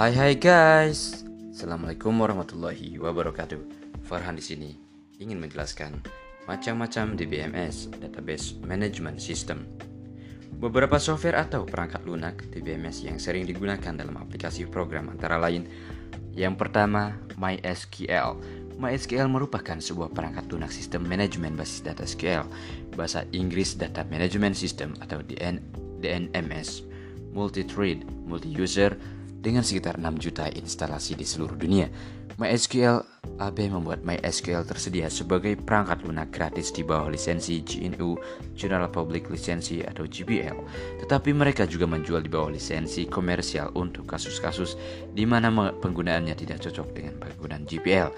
Hai hai guys, assalamualaikum warahmatullahi wabarakatuh. Farhan di sini ingin menjelaskan macam-macam DBMS (Database Management System). Beberapa software atau perangkat lunak DBMS yang sering digunakan dalam aplikasi program antara lain yang pertama MySQL. MySQL merupakan sebuah perangkat lunak sistem manajemen basis data SQL, bahasa Inggris Data Management System atau DN, DNMS, multi-thread, multi-user, dengan sekitar 6 juta instalasi di seluruh dunia. MySQL AB membuat MySQL tersedia sebagai perangkat lunak gratis di bawah lisensi GNU General Public License atau GPL. Tetapi mereka juga menjual di bawah lisensi komersial untuk kasus-kasus di mana penggunaannya tidak cocok dengan penggunaan GPL.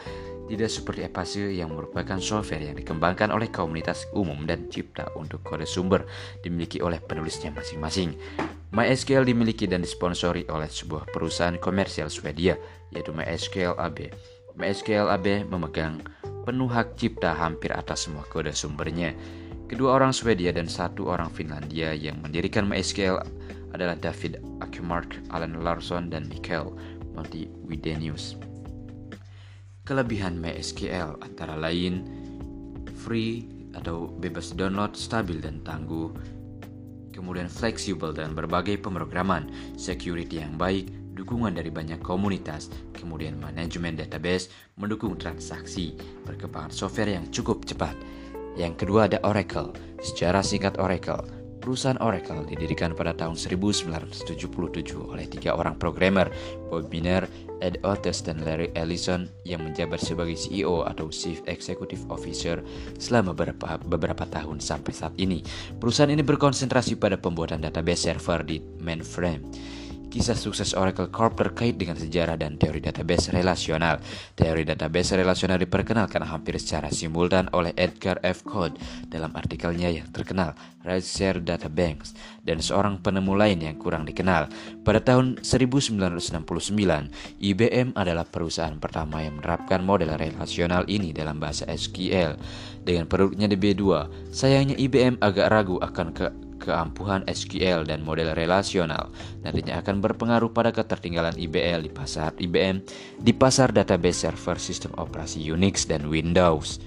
Tidak seperti Apache yang merupakan software yang dikembangkan oleh komunitas umum dan cipta untuk kode sumber dimiliki oleh penulisnya masing-masing. MySQL dimiliki dan disponsori oleh sebuah perusahaan komersial Swedia, yaitu MySQL AB. MySQL AB memegang penuh hak cipta hampir atas semua kode sumbernya. Kedua orang Swedia dan satu orang Finlandia yang mendirikan MySQL adalah David Akumark, Alan Larson, dan Mikael Montiwidenius. Kelebihan MySQL antara lain free atau bebas download, stabil dan tangguh, kemudian fleksibel dan berbagai pemrograman, security yang baik, dukungan dari banyak komunitas, kemudian manajemen database, mendukung transaksi, perkembangan software yang cukup cepat. Yang kedua ada Oracle. Secara singkat Oracle, Perusahaan Oracle didirikan pada tahun 1977 oleh tiga orang programmer, Bob Miner, Ed Otis, dan Larry Ellison yang menjabat sebagai CEO atau Chief Executive Officer selama beberapa, beberapa tahun sampai saat ini. Perusahaan ini berkonsentrasi pada pembuatan database server di mainframe. Kisah sukses Oracle Corp terkait dengan sejarah dan teori database relasional. Teori database relasional diperkenalkan hampir secara simultan oleh Edgar F. Codd dalam artikelnya yang terkenal, Share Data Banks, dan seorang penemu lain yang kurang dikenal. Pada tahun 1969, IBM adalah perusahaan pertama yang menerapkan model relasional ini dalam bahasa SQL. Dengan produknya DB2, sayangnya IBM agak ragu akan ke keampuhan SQL dan model relasional nantinya akan berpengaruh pada ketertinggalan IBL di pasar IBM di pasar database server sistem operasi Unix dan Windows.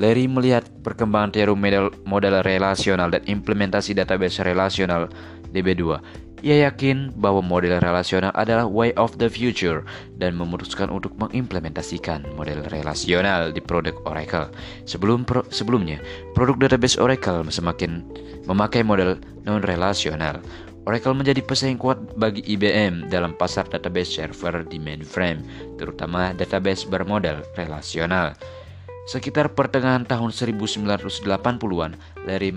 Larry melihat perkembangan teori model, model relasional dan implementasi database relasional DB2 ia yakin bahwa model relasional adalah way of the future dan memutuskan untuk mengimplementasikan model relasional di produk Oracle. Sebelum pro, sebelumnya, produk database Oracle semakin memakai model non-relasional. Oracle menjadi pesaing kuat bagi IBM dalam pasar database server di mainframe, terutama database bermodel relasional. Sekitar pertengahan tahun 1980-an, Larry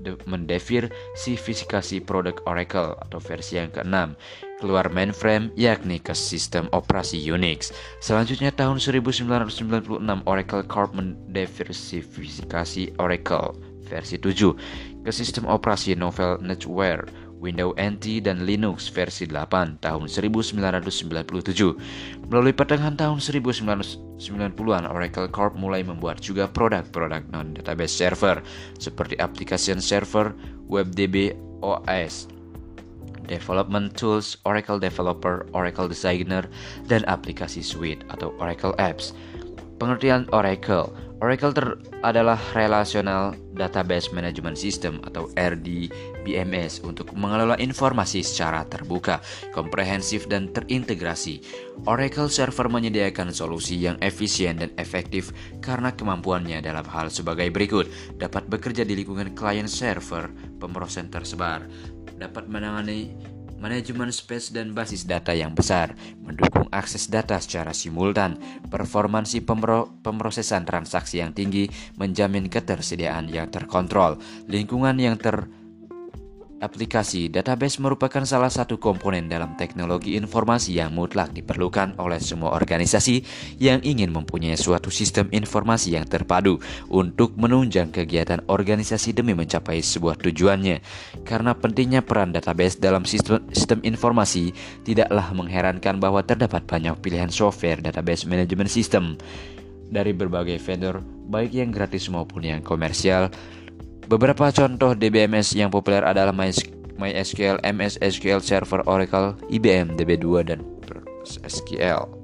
mendiversifikasi mendiversifikasi produk Oracle atau versi yang keenam keluar mainframe yakni ke sistem operasi Unix. Selanjutnya tahun 1996 Oracle Corp mendiversifikasi Oracle versi 7 ke sistem operasi Novel Netware Windows NT dan Linux versi 8 tahun 1997. Melalui pertengahan tahun 1990-an, Oracle Corp mulai membuat juga produk-produk non-database server seperti application server, WebDB OS, development tools, Oracle Developer, Oracle Designer, dan aplikasi suite atau Oracle Apps. Pengertian Oracle Oracle ter adalah Relational Database Management System atau RDBMS untuk mengelola informasi secara terbuka, komprehensif, dan terintegrasi. Oracle Server menyediakan solusi yang efisien dan efektif karena kemampuannya dalam hal sebagai berikut. Dapat bekerja di lingkungan klien server, pemrosesan tersebar, dapat menangani manajemen space dan basis data yang besar, mendukung akses data secara simultan, performansi pemro pemrosesan transaksi yang tinggi, menjamin ketersediaan yang terkontrol, lingkungan yang ter Aplikasi database merupakan salah satu komponen dalam teknologi informasi yang mutlak diperlukan oleh semua organisasi yang ingin mempunyai suatu sistem informasi yang terpadu untuk menunjang kegiatan organisasi demi mencapai sebuah tujuannya. Karena pentingnya peran database dalam sistem, sistem informasi, tidaklah mengherankan bahwa terdapat banyak pilihan software database management system dari berbagai vendor, baik yang gratis maupun yang komersial Beberapa contoh DBMS yang populer adalah MySQL, MS SQL Server Oracle, IBM DB2 dan SQL.